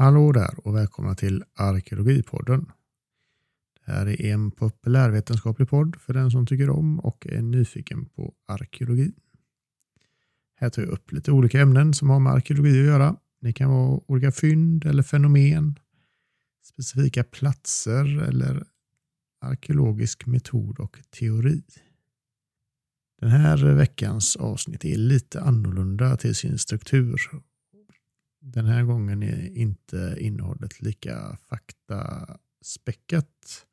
Hallå där och välkomna till Arkeologipodden. Det här är en populärvetenskaplig podd för den som tycker om och är nyfiken på arkeologi. Här tar jag upp lite olika ämnen som har med arkeologi att göra. Det kan vara olika fynd eller fenomen, specifika platser eller arkeologisk metod och teori. Den här veckans avsnitt är lite annorlunda till sin struktur den här gången är inte innehållet lika faktaspäckat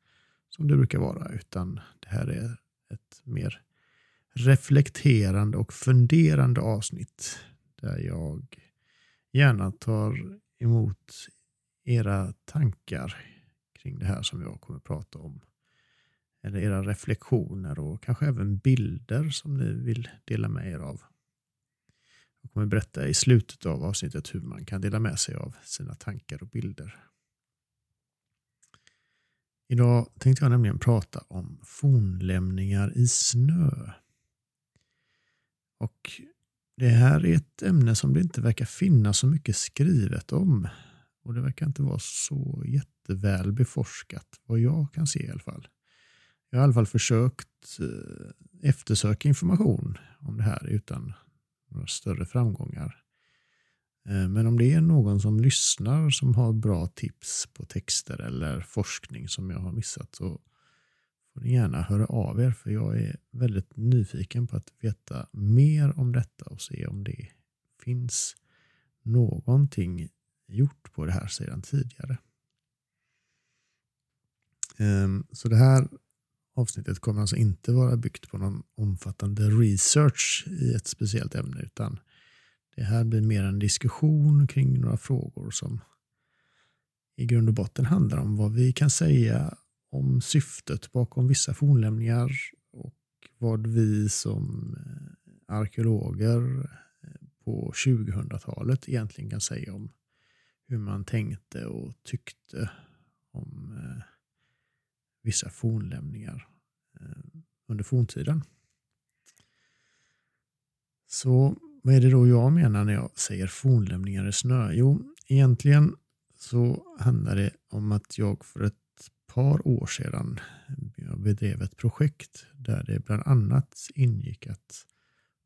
som det brukar vara, utan det här är ett mer reflekterande och funderande avsnitt där jag gärna tar emot era tankar kring det här som jag kommer att prata om. Eller era reflektioner och kanske även bilder som ni vill dela med er av. Jag kommer berätta i slutet av avsnittet hur man kan dela med sig av sina tankar och bilder. Idag tänkte jag nämligen prata om fornlämningar i snö. Och Det här är ett ämne som det inte verkar finnas så mycket skrivet om. Och det verkar inte vara så jätteväl beforskat, vad jag kan se i alla fall. Jag har i alla fall försökt eh, eftersöka information om det här utan några större framgångar. Eh, men om det är någon som lyssnar som har bra tips på texter eller forskning som jag har missat så får ni gärna höra av er för jag är väldigt nyfiken på att veta mer om detta och se om det finns någonting gjort på det här sedan tidigare. Ehm, så det här avsnittet kommer alltså inte vara byggt på någon omfattande research i ett speciellt ämne utan det här blir mer en diskussion kring några frågor som i grund och botten handlar om vad vi kan säga om syftet bakom vissa fornlämningar och vad vi som eh, arkeologer eh, på 2000-talet egentligen kan säga om hur man tänkte och tyckte om eh, vissa fornlämningar eh, under forntiden. Så vad är det då jag menar när jag säger fornlämningar i snö? Jo, egentligen så handlar det om att jag för ett par år sedan bedrev ett projekt där det bland annat ingick att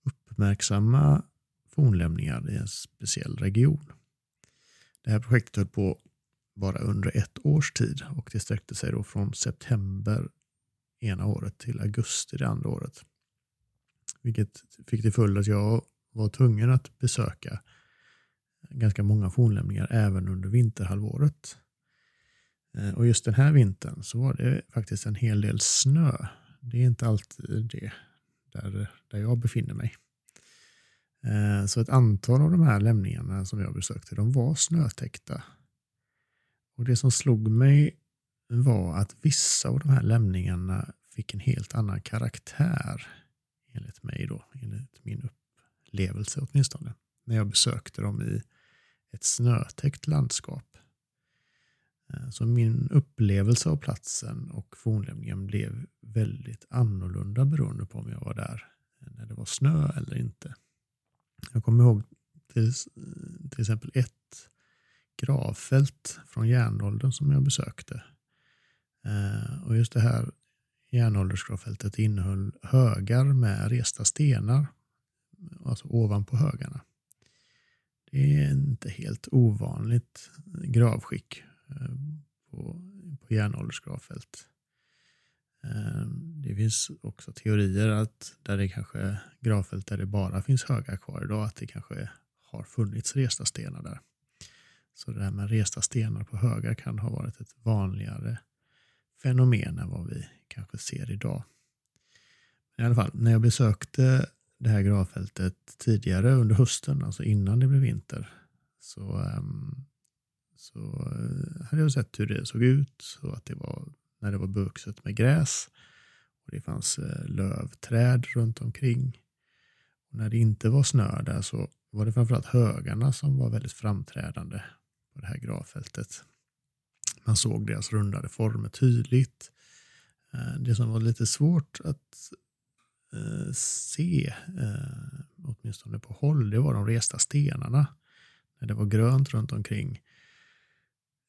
uppmärksamma fornlämningar i en speciell region. Det här projektet höll på bara under ett års tid och det sträckte sig då från september ena året till augusti det andra året. Vilket fick till följd att jag var tvungen att besöka ganska många fornlämningar även under vinterhalvåret. Eh, och just den här vintern så var det faktiskt en hel del snö. Det är inte alltid det där, där jag befinner mig. Eh, så ett antal av de här lämningarna som jag besökte, de var snötäckta. Och det som slog mig var att vissa av de här lämningarna fick en helt annan karaktär. Enligt mig då, enligt min upplevelse åtminstone. När jag besökte dem i ett snötäckt landskap. Eh, så min upplevelse av platsen och fornlämningen blev väldigt annorlunda beroende på om jag var där när det var snö eller inte. Jag kommer ihåg till, till exempel ett gravfält från järnåldern som jag besökte. Eh, och just det här järnåldersgravfältet innehöll högar med resta stenar, alltså ovanpå högarna. Det är inte helt ovanligt gravskick eh, på, på järnåldersgravfält. Eh, det finns också teorier att där det kanske gravfält där det bara finns högar kvar idag, att det kanske har funnits resta stenar där. Så det här med resta stenar på högar kan ha varit ett vanligare fenomen än vad vi kanske ser idag. Men I alla fall, när jag besökte det här gravfältet tidigare under hösten, alltså innan det blev vinter, så, ehm, så eh, hade jag sett hur det såg ut. Så att det var när det var buxet med gräs och det fanns eh, lövträd runt omkring. Och när det inte var snö där så var det framförallt högarna som var väldigt framträdande på det här gravfältet. Man såg deras rundade former tydligt. Eh, det som var lite svårt att eh, se, eh, åtminstone på håll, det var de resta stenarna. Det var grönt runt omkring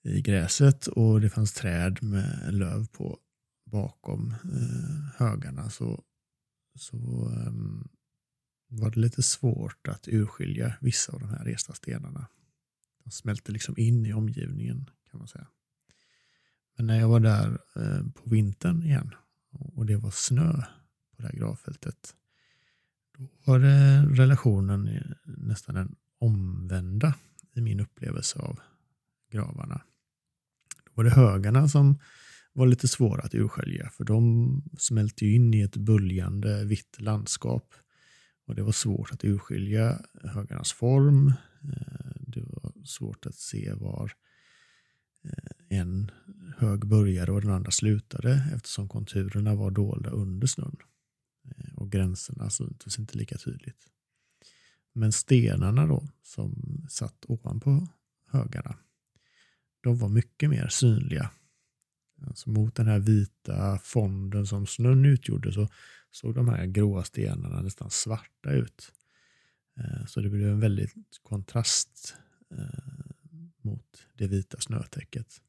i gräset och det fanns träd med löv på bakom högarna så, så ehm, var det lite svårt att urskilja vissa av de här resta stenarna. De smälte liksom in i omgivningen kan man säga. Men när jag var där eh, på vintern igen och det var snö på det här gravfältet. Då var det relationen nästan den omvända i min upplevelse av gravarna. Då var det högarna som var lite svåra att urskölja. för de smälte in i ett böljande vitt landskap. Och Det var svårt att urskilja högarnas form. Eh, Svårt att se var eh, en hög började och den andra slutade eftersom konturerna var dolda under snön. Eh, och gränserna syntes inte lika tydligt. Men stenarna då som satt ovanpå högarna, de var mycket mer synliga. Alltså mot den här vita fonden som snön utgjorde så såg de här gråa stenarna nästan svarta ut. Eh, så det blev en väldigt kontrast Eh, mot det vita snötäcket.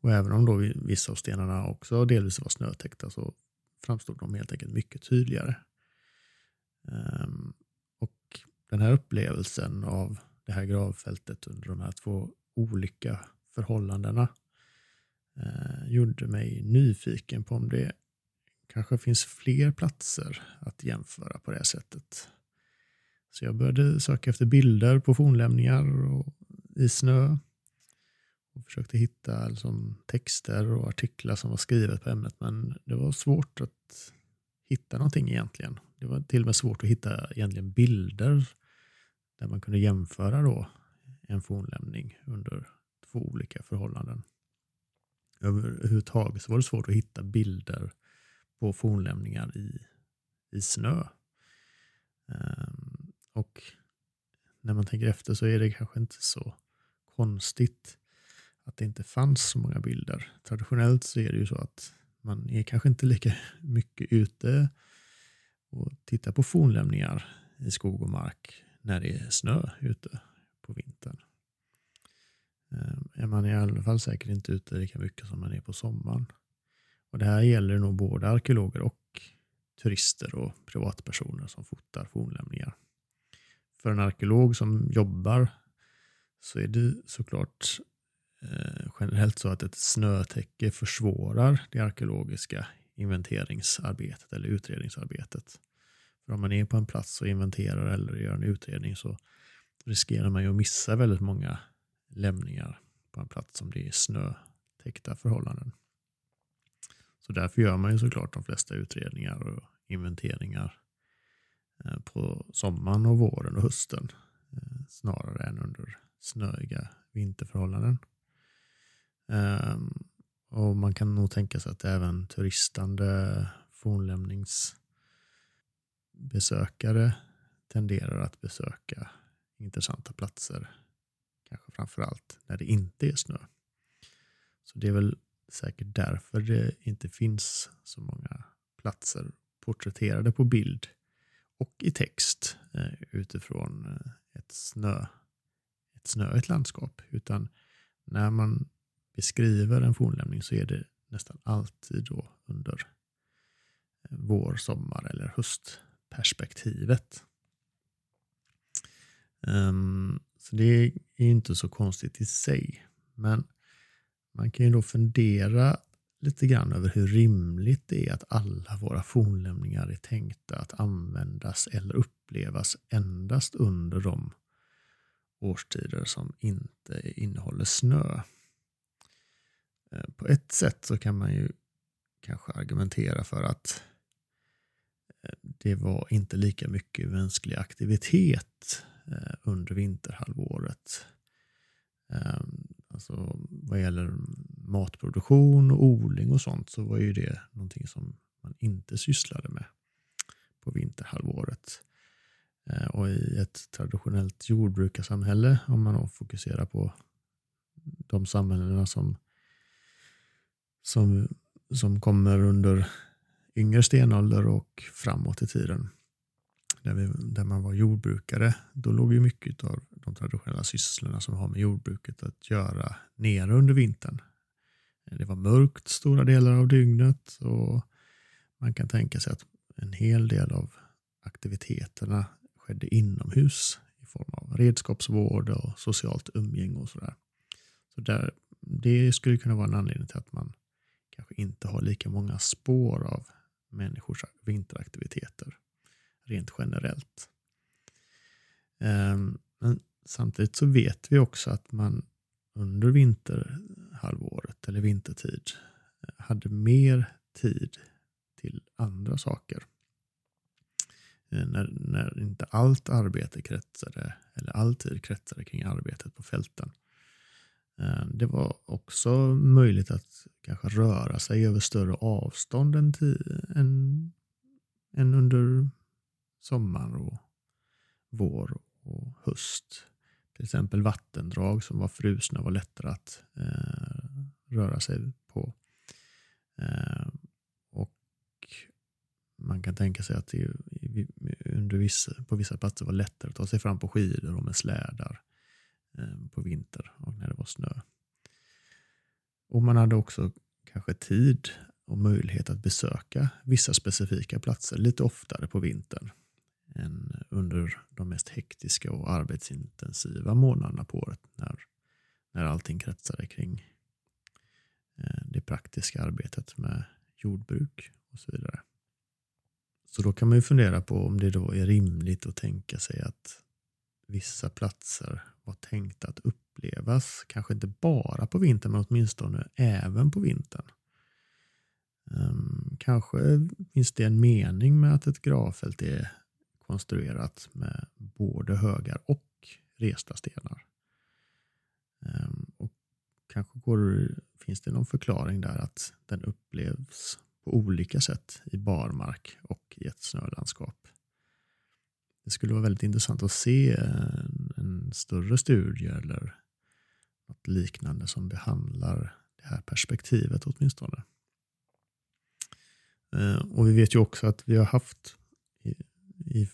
Och även om då vissa av stenarna också delvis var snötäckta så framstod de helt enkelt mycket tydligare. Ehm, och den här upplevelsen av det här gravfältet under de här två olika förhållandena eh, gjorde mig nyfiken på om det kanske finns fler platser att jämföra på det sättet. Så jag började söka efter bilder på fornlämningar och i snö och försökte hitta liksom, texter och artiklar som var skrivet på ämnet men det var svårt att hitta någonting egentligen. Det var till och med svårt att hitta egentligen bilder där man kunde jämföra då en fornlämning under två olika förhållanden. Överhuvudtaget så var det svårt att hitta bilder på fornlämningar i, i snö. Eh, och när man tänker efter så är det kanske inte så konstigt att det inte fanns så många bilder. Traditionellt så är det ju så att man är kanske inte lika mycket ute och tittar på fornlämningar i skog och mark när det är snö ute på vintern. Ehm, är man i alla fall säkert inte ute lika mycket som man är på sommaren. Och Det här gäller nog både arkeologer och turister och privatpersoner som fotar fornlämningar. För en arkeolog som jobbar så är det såklart eh, generellt så att ett snötäcke försvårar det arkeologiska inventeringsarbetet eller utredningsarbetet. För om man är på en plats och inventerar eller gör en utredning så riskerar man ju att missa väldigt många lämningar på en plats som det är snötäckta förhållanden. Så därför gör man ju såklart de flesta utredningar och inventeringar eh, Eh, på sommaren och våren och hösten eh, snarare än under snöiga vinterförhållanden. Ehm, och man kan nog tänka sig att även turistande fornlämningsbesökare tenderar att besöka intressanta platser. Kanske framförallt när det inte är snö. Så det är väl säkert därför det inte finns så många platser porträtterade på bild och i text eh, utifrån eh, ett, snö, ett snöigt landskap. Utan när man beskriver en fornlämning så är det nästan alltid då under eh, vår, sommar eller höstperspektivet. Ehm, så det är inte så konstigt i sig. Men man kan ju då fundera lite grann över hur rimligt det är att alla våra fornlämningar är tänkta att användas eller upplevas endast under de årstider som inte innehåller snö. Eh, på ett sätt så kan man ju kanske argumentera för att eh, det var inte lika mycket mänsklig aktivitet eh, under vinterhalvåret. Ehm, alltså vad gäller matproduktion och odling och sånt så var ju det någonting som man inte sysslade med på vinterhalvåret. Eh, och i ett traditionellt jordbrukarsamhälle, om man då fokuserar på de samhällena som som, som kommer under yngre stenålder och framåt i tiden där, vi, där man var jordbrukare, då låg ju mycket av de traditionella sysslorna som har med jordbruket att göra nere under vintern. Det var mörkt stora delar av dygnet och man kan tänka sig att en hel del av aktiviteterna skedde inomhus i form av redskapsvård och socialt umgänge och sådär. Så där, det skulle kunna vara en anledning till att man kanske inte har lika många spår av människors vinteraktiviteter rent generellt. Ehm, men samtidigt så vet vi också att man under vinter vinterhalvåret eller vintertid eh, hade mer tid till andra saker. Eh, när, när inte allt arbete kretsade, eller alltid kretsade kring arbetet på fälten. Eh, det var också möjligt att kanske röra sig över större avstånd än, än, än under sommar och vår och höst. Till exempel vattendrag som var frusna var lättare att eh, röra sig på. Eh, och Man kan tänka sig att det under vissa, på vissa platser var lättare att ta sig fram på skidor och med slädar eh, på vinter och när det var snö. Och Man hade också kanske tid och möjlighet att besöka vissa specifika platser lite oftare på vintern än under de mest hektiska och arbetsintensiva månaderna på året när, när allting kretsade kring praktiska arbetet med jordbruk och så vidare. Så då kan man ju fundera på om det då är rimligt att tänka sig att vissa platser var tänkta att upplevas, kanske inte bara på vintern men åtminstone även på vintern. Um, kanske finns det en mening med att ett gravfält är konstruerat med både högar och resta stenar. Um, och kanske går, finns det någon förklaring där att den upplevs på olika sätt i barmark och i ett snölandskap. Det skulle vara väldigt intressant att se en, en större studie eller något liknande som behandlar det här perspektivet åtminstone. Eh, och vi vet ju också att vi har haft i, i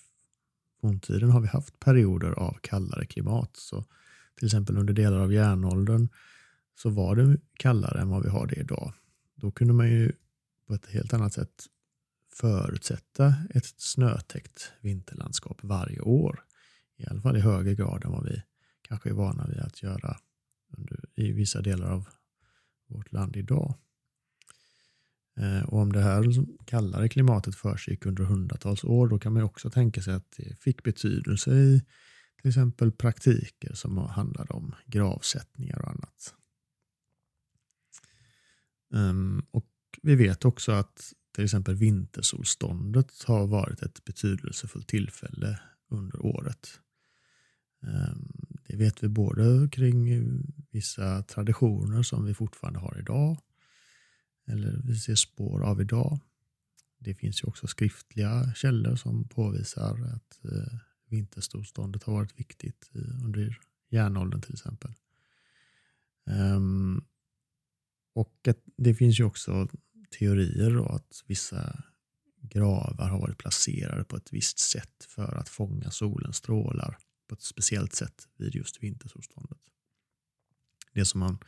forntiden har vi haft perioder av kallare klimat. Så till exempel under delar av järnåldern så var det kallare än vad vi har det idag. Då kunde man ju på ett helt annat sätt förutsätta ett snötäckt vinterlandskap varje år. I alla fall i högre grad än vad vi kanske är vana vid att göra under, i vissa delar av vårt land idag. Eh, och om det här kallare klimatet försiggick under hundratals år, då kan man också tänka sig att det fick betydelse i till exempel praktiker som handlade om gravsättningar och annat. Um, och vi vet också att till exempel vintersolståndet har varit ett betydelsefullt tillfälle under året. Um, det vet vi både kring vissa traditioner som vi fortfarande har idag eller vi ser spår av idag. Det finns ju också skriftliga källor som påvisar att uh, vintersolståndet har varit viktigt eh, under järnåldern till exempel. Um, och att det finns ju också teorier då att vissa gravar har varit placerade på ett visst sätt för att fånga solens strålar på ett speciellt sätt vid just vintersolståndet. Det som man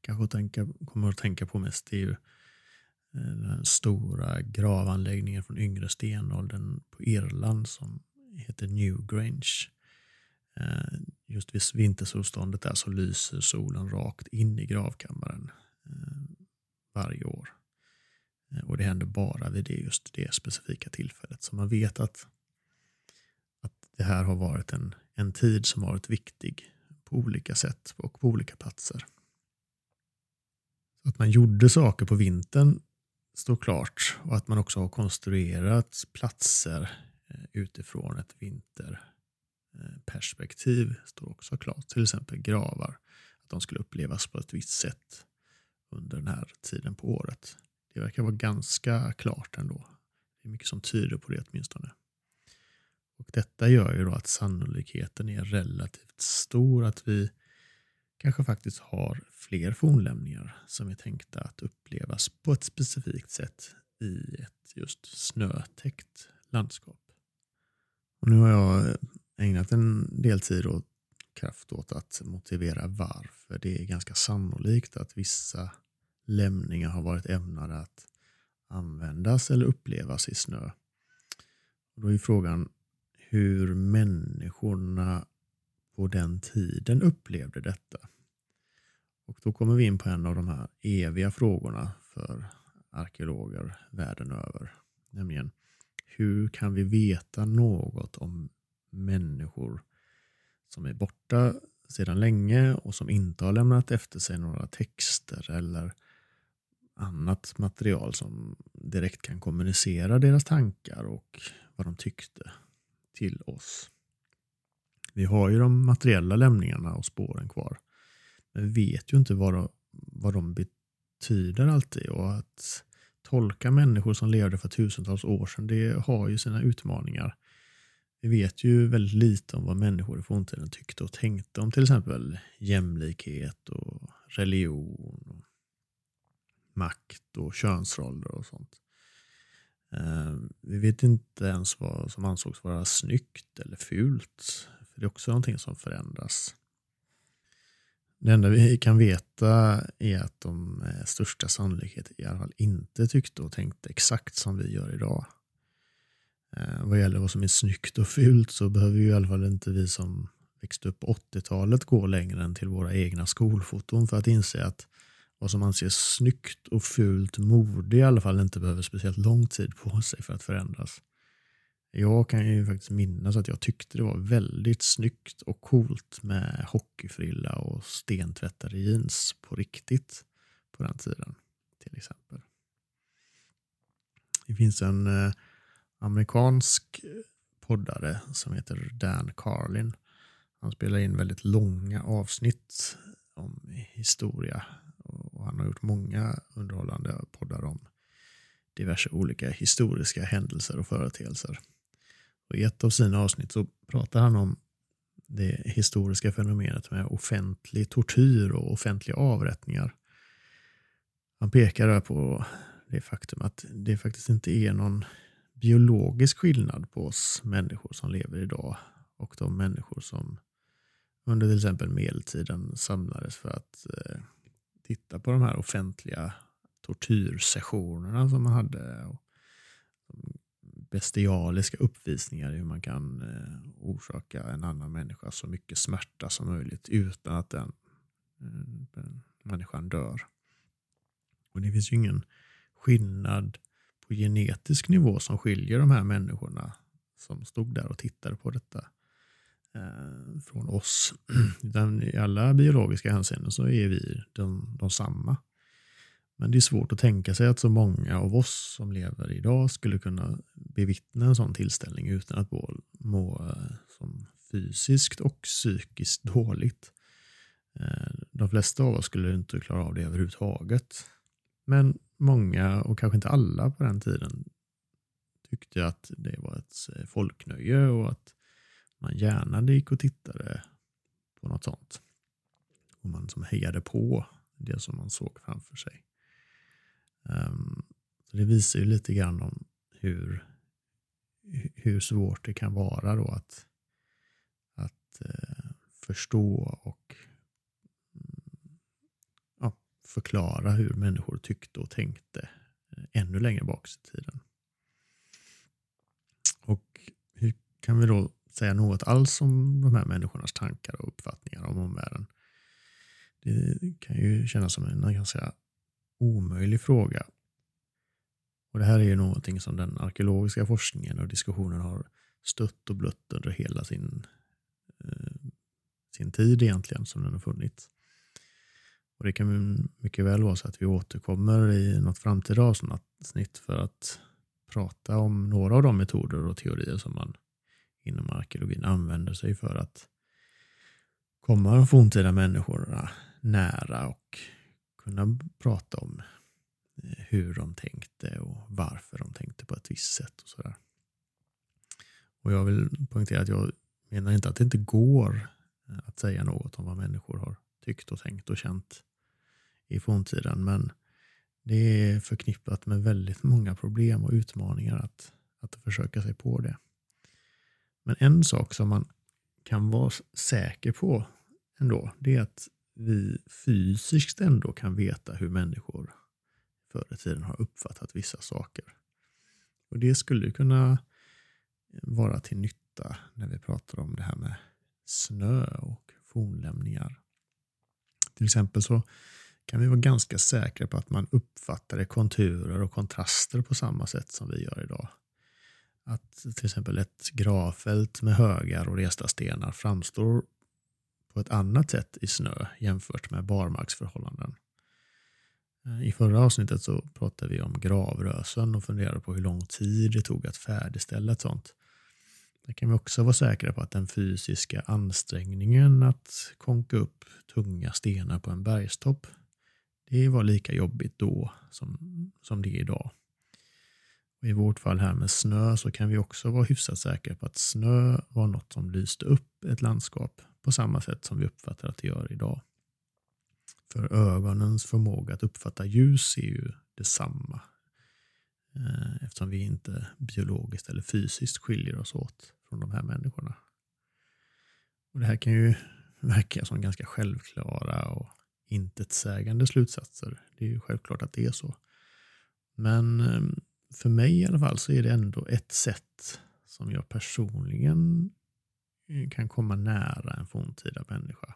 kanske tänka, kommer att tänka på mest är ju eh, den stora gravanläggningen från yngre stenåldern på Irland som heter Newgrange. Eh, just vid vintersolståndet där så lyser solen rakt in i gravkammaren Eh, varje år. Eh, och det händer bara vid det, just det specifika tillfället. Så man vet att, att det här har varit en, en tid som varit viktig på olika sätt och på olika platser. att man gjorde saker på vintern står klart och att man också har konstruerat platser eh, utifrån ett vinterperspektiv står också klart. Till exempel gravar, att de skulle upplevas på ett visst sätt under den här tiden på året. Det verkar vara ganska klart ändå. Det är mycket som tyder på det åtminstone. Och detta gör ju då att sannolikheten är relativt stor att vi kanske faktiskt har fler fornlämningar som är tänkta att upplevas på ett specifikt sätt i ett just snötäckt landskap. Och nu har jag ägnat en del tid åt kraft åt att motivera varför det är ganska sannolikt att vissa lämningar har varit ämnade att användas eller upplevas i snö. Och då är frågan hur människorna på den tiden upplevde detta. Och då kommer vi in på en av de här eviga frågorna för arkeologer världen över. Nämligen hur kan vi veta något om människor som är borta sedan länge och som inte har lämnat efter sig några texter eller annat material som direkt kan kommunicera deras tankar och vad de tyckte till oss. Vi har ju de materiella lämningarna och spåren kvar. Men vi vet ju inte vad de, vad de betyder alltid. Och att tolka människor som levde för tusentals år sedan, det har ju sina utmaningar. Vi vet ju väldigt lite om vad människor i forntiden tyckte och tänkte om till exempel jämlikhet och religion, och makt och könsroller och sånt. Ehm, vi vet inte ens vad som ansågs vara snyggt eller fult. För Det är också någonting som förändras. Det enda vi kan veta är att de med största sannolikhet i alla fall inte tyckte och tänkte exakt som vi gör idag. Eh, vad gäller vad som är snyggt och fult så behöver ju i alla fall inte vi som växte upp på 80-talet gå längre än till våra egna skolfoton för att inse att vad som anses snyggt och fult mode i alla fall inte behöver speciellt lång tid på sig för att förändras. Jag kan ju faktiskt minnas att jag tyckte det var väldigt snyggt och coolt med hockeyfrilla och stentvättade jeans på riktigt på den tiden. Till exempel. Det finns en eh, amerikansk eh, poddare som heter Dan Carlin. Han spelar in väldigt långa avsnitt om historia och han har gjort många underhållande poddar om diverse olika historiska händelser och företeelser. Och I ett av sina avsnitt så pratar han om det historiska fenomenet med offentlig tortyr och offentliga avrättningar. Han pekar där på det faktum att det faktiskt inte är någon biologisk skillnad på oss människor som lever idag och de människor som under till exempel medeltiden samlades för att eh, titta på de här offentliga tortyrsessionerna som man hade. Och bestialiska uppvisningar i hur man kan eh, orsaka en annan människa så mycket smärta som möjligt utan att den, eh, den människan dör. Och Det finns ju ingen skillnad på genetisk nivå som skiljer de här människorna som stod där och tittade på detta eh, från oss. Utan I alla biologiska hänseenden så är vi de, de samma. Men det är svårt att tänka sig att så många av oss som lever idag skulle kunna bevittna en sån tillställning utan att må, må eh, som fysiskt och psykiskt dåligt. Eh, de flesta av oss skulle inte klara av det överhuvudtaget. Men många, och kanske inte alla på den tiden, tyckte att det var ett eh, folknöje och att man gärna gick och tittade på något sånt. Och man som hejade på det som man såg framför sig. Um, så det visar ju lite grann om hur, hur svårt det kan vara då att, att uh, förstå och förklara hur människor tyckte och tänkte eh, ännu längre bak i tiden. Och hur kan vi då säga något alls om de här människornas tankar och uppfattningar om omvärlden? Det kan ju kännas som en ganska omöjlig fråga. Och Det här är ju någonting som den arkeologiska forskningen och diskussionen har stött och blött under hela sin, eh, sin tid egentligen som den har funnits. Och Det kan mycket väl vara så att vi återkommer i något framtida avsnitt för att prata om några av de metoder och teorier som man inom arkeologin använder sig för att komma de forntida människorna nära och kunna prata om eh, hur de tänkte och varför de tänkte på ett visst sätt. och sådär. Och Jag vill poängtera att jag menar inte att det inte går eh, att säga något om vad människor har tyckt och tänkt och känt i forntiden. Men det är förknippat med väldigt många problem och utmaningar att, att försöka sig på det. Men en sak som man kan vara säker på ändå, det är att vi fysiskt ändå kan veta hur människor förr i tiden har uppfattat vissa saker. Och det skulle kunna vara till nytta när vi pratar om det här med snö och fornlämningar. Till exempel så kan vi vara ganska säkra på att man uppfattade konturer och kontraster på samma sätt som vi gör idag. Att till exempel ett gravfält med högar och resta stenar framstår på ett annat sätt i snö jämfört med barmarksförhållanden. Eh, I förra avsnittet så pratade vi om gravrösen och funderade på hur lång tid det tog att färdigställa ett sånt. Där kan vi också vara säkra på att den fysiska ansträngningen att konka upp tunga stenar på en bergstopp, det var lika jobbigt då som, som det är idag. Och I vårt fall här med snö så kan vi också vara hyfsat säkra på att snö var något som lyste upp ett landskap på samma sätt som vi uppfattar att det gör idag. För ögonens förmåga att uppfatta ljus är ju detsamma eh, eftersom vi inte biologiskt eller fysiskt skiljer oss åt från de här människorna. Och Det här kan ju verka som ganska självklara och intetsägande slutsatser. Det är ju självklart att det är så. Men ehm, för mig i alla fall så är det ändå ett sätt som jag personligen eh, kan komma nära en forntida människa.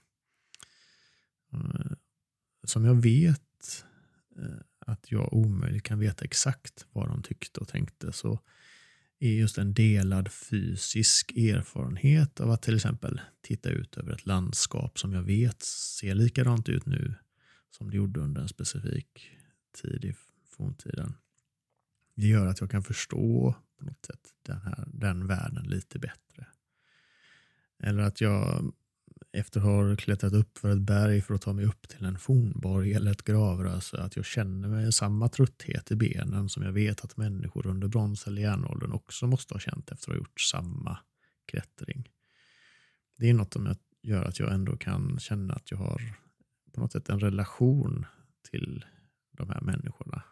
Eh, som jag vet eh, att jag omöjligt kan veta exakt vad de tyckte och tänkte så är just en delad fysisk erfarenhet av att till exempel titta ut över ett landskap som jag vet ser likadant ut nu som det gjorde under en specifik tid i forntiden. Det gör att jag kan förstå på något sätt den, här, den världen lite bättre. Eller att jag efter att ha klättrat upp för ett berg för att ta mig upp till en fornborg eller ett gravröse, att jag känner mig samma trötthet i benen som jag vet att människor under brons eller järnåldern också måste ha känt efter att ha gjort samma klättring. Det är något som gör att jag ändå kan känna att jag har på något sätt en relation till de här människorna.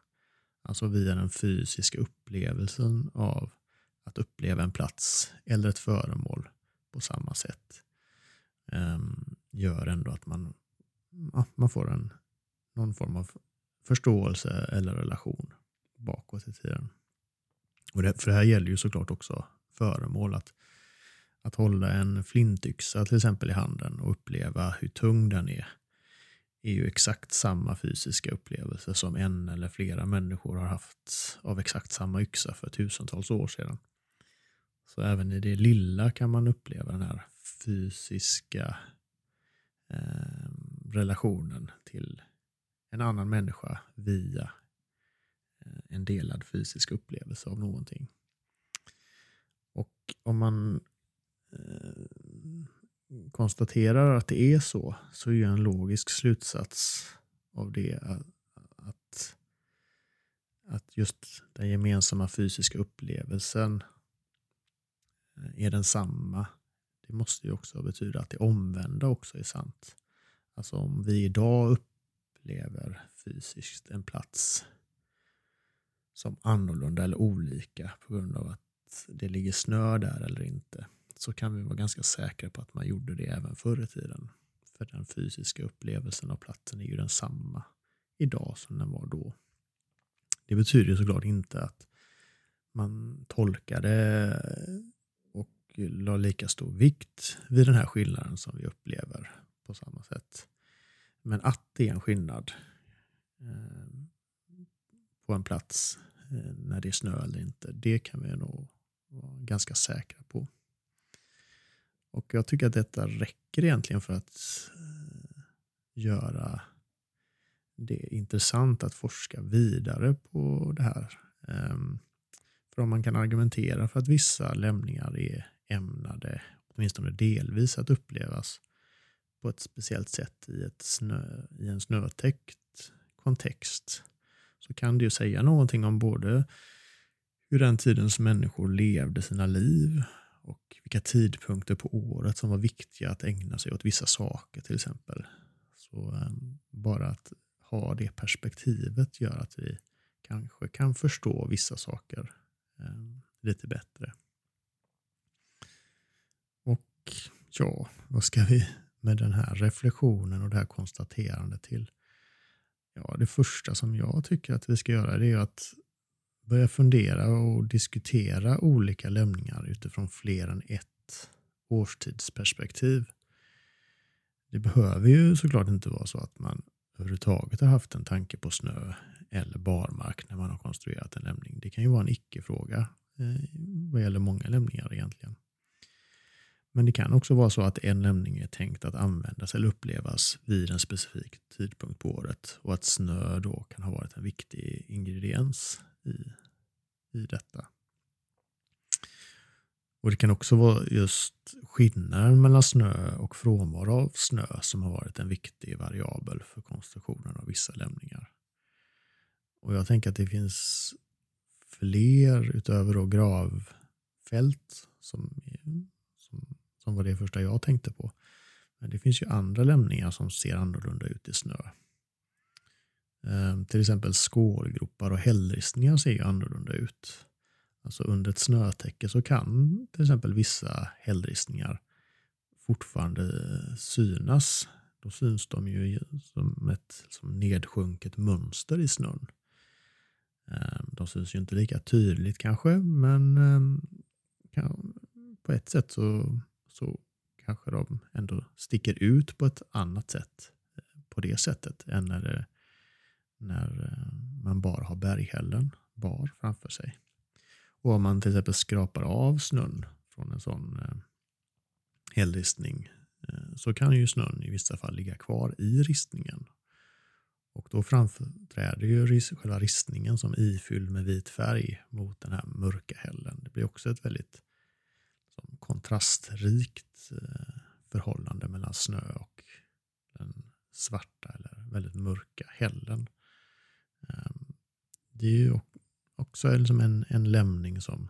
Alltså via den fysiska upplevelsen av att uppleva en plats eller ett föremål på samma sätt. Ehm, gör ändå att man, ja, man får en, någon form av förståelse eller relation bakåt i tiden. Och det, för det här gäller ju såklart också föremål. Att, att hålla en flintyxa till exempel i handen och uppleva hur tung den är är ju exakt samma fysiska upplevelse som en eller flera människor har haft av exakt samma yxa för tusentals år sedan. Så även i det lilla kan man uppleva den här fysiska eh, relationen till en annan människa via eh, en delad fysisk upplevelse av någonting. Och om man eh, konstaterar att det är så, så är ju en logisk slutsats av det att, att just den gemensamma fysiska upplevelsen eh, är densamma det måste ju också betyda att det omvända också är sant. Alltså om vi idag upplever fysiskt en plats som annorlunda eller olika på grund av att det ligger snö där eller inte så kan vi vara ganska säkra på att man gjorde det även förr i tiden. För den fysiska upplevelsen av platsen är ju densamma idag som den var då. Det betyder såklart inte att man tolkade la lika stor vikt vid den här skillnaden som vi upplever på samma sätt. Men att det är en skillnad eh, på en plats eh, när det är snö eller inte, det kan vi nog vara ganska säkra på. Och jag tycker att detta räcker egentligen för att eh, göra det intressant att forska vidare på det här. Ehm, för om man kan argumentera för att vissa lämningar är ämnade, åtminstone delvis, att upplevas på ett speciellt sätt i, ett snö, i en snötäckt kontext så kan det ju säga någonting om både hur den tidens människor levde sina liv och vilka tidpunkter på året som var viktiga att ägna sig åt vissa saker till exempel. Så um, bara att ha det perspektivet gör att vi kanske kan förstå vissa saker um, lite bättre ja, vad ska vi med den här reflektionen och det här konstaterandet till? Ja, det första som jag tycker att vi ska göra det är att börja fundera och diskutera olika lämningar utifrån fler än ett årstidsperspektiv. Det behöver ju såklart inte vara så att man överhuvudtaget har haft en tanke på snö eller barmark när man har konstruerat en lämning. Det kan ju vara en icke-fråga eh, vad gäller många lämningar egentligen. Men det kan också vara så att en lämning är tänkt att användas eller upplevas vid en specifik tidpunkt på året och att snö då kan ha varit en viktig ingrediens i, i detta. Och Det kan också vara just skillnaden mellan snö och frånvaro av snö som har varit en viktig variabel för konstruktionen av vissa lämningar. Och Jag tänker att det finns fler utöver då gravfält som, som, var det första jag tänkte på. Men det finns ju andra lämningar som ser annorlunda ut i snö. Ehm, till exempel skålgropar och hällristningar ser ju annorlunda ut. Alltså under ett snötäcke så kan till exempel vissa hällristningar fortfarande synas. Då syns de ju som ett som nedsjunket mönster i snön. Ehm, de syns ju inte lika tydligt kanske, men ehm, på ett sätt så, så kanske de ändå sticker ut på ett annat sätt eh, på det sättet än när, det, när eh, man bara har berghällen bar framför sig. Och om man till exempel skrapar av snön från en sån hällristning så kan ju snön i vissa fall ligga kvar i ristningen. Och då framträder ju själva ristningen som ifylld med vit färg mot den här mörka hällen. Det blir också ett väldigt kontrastrikt eh, förhållande mellan snö och den svarta eller väldigt mörka hällen. Ehm, det är ju också liksom en, en lämning som,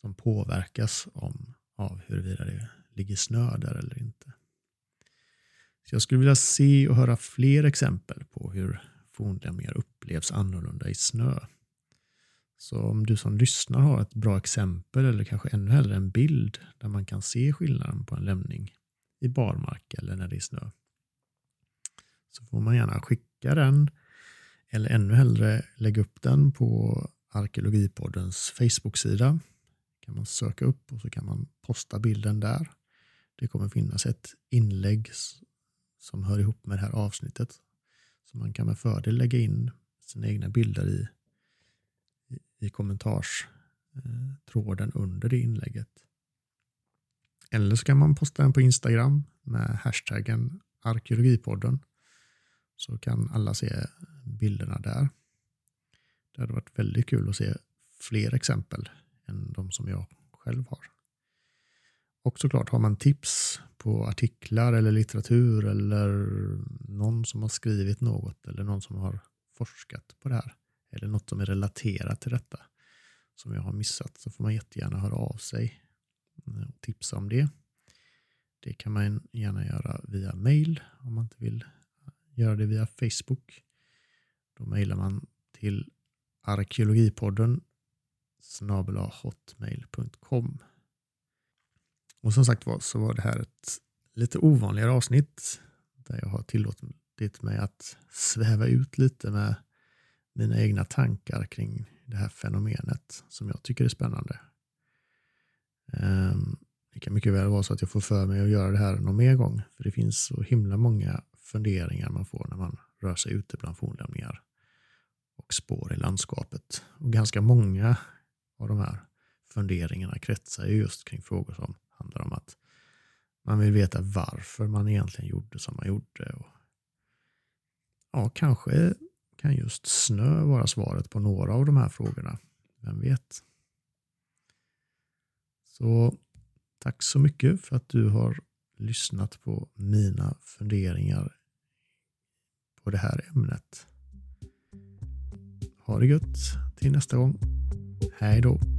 som påverkas om, av huruvida det ligger snö där eller inte. Så jag skulle vilja se och höra fler exempel på hur fornlämningar upplevs annorlunda i snö. Så om du som lyssnar har ett bra exempel eller kanske ännu hellre en bild där man kan se skillnaden på en lämning i barmark eller när det är snö så får man gärna skicka den eller ännu hellre lägga upp den på Arkeologipoddens Facebook-sida. kan man söka upp och så kan man posta bilden där. Det kommer finnas ett inlägg som hör ihop med det här avsnittet. Så man kan med fördel lägga in sina egna bilder i, i, kommentarstråden eh, under det inlägget. Eller så kan man posta den på Instagram med hashtaggen arkeologipodden så kan alla se bilderna där. Det hade varit väldigt kul att se fler exempel än de som jag själv har. Och såklart har man tips på artiklar eller litteratur eller någon som har skrivit något eller någon som har forskat på det här eller något som är relaterat till detta som jag har missat så får man jättegärna höra av sig eh, och tipsa om det. Det kan man gärna göra via mail om man inte vill eh, göra det via Facebook. Då mejlar man till arkeologipodden snabelahotmail.com. Och som sagt var så var det här ett lite ovanligare avsnitt där jag har tillåtit mig att sväva ut lite med mina egna tankar kring det här fenomenet som jag tycker är spännande. Ehm, det kan mycket väl vara så att jag får för mig att göra det här någon mer gång, för det finns så himla många funderingar man får när man rör sig ute bland fornlämningar och spår i landskapet. Och ganska många av de här funderingarna kretsar just kring frågor som handlar om att man vill veta varför man egentligen gjorde som man gjorde. Och ja, kanske kan just snö vara svaret på några av de här frågorna. Vem vet? Så tack så mycket för att du har lyssnat på mina funderingar på det här ämnet. Ha det gött till nästa gång. Hej då!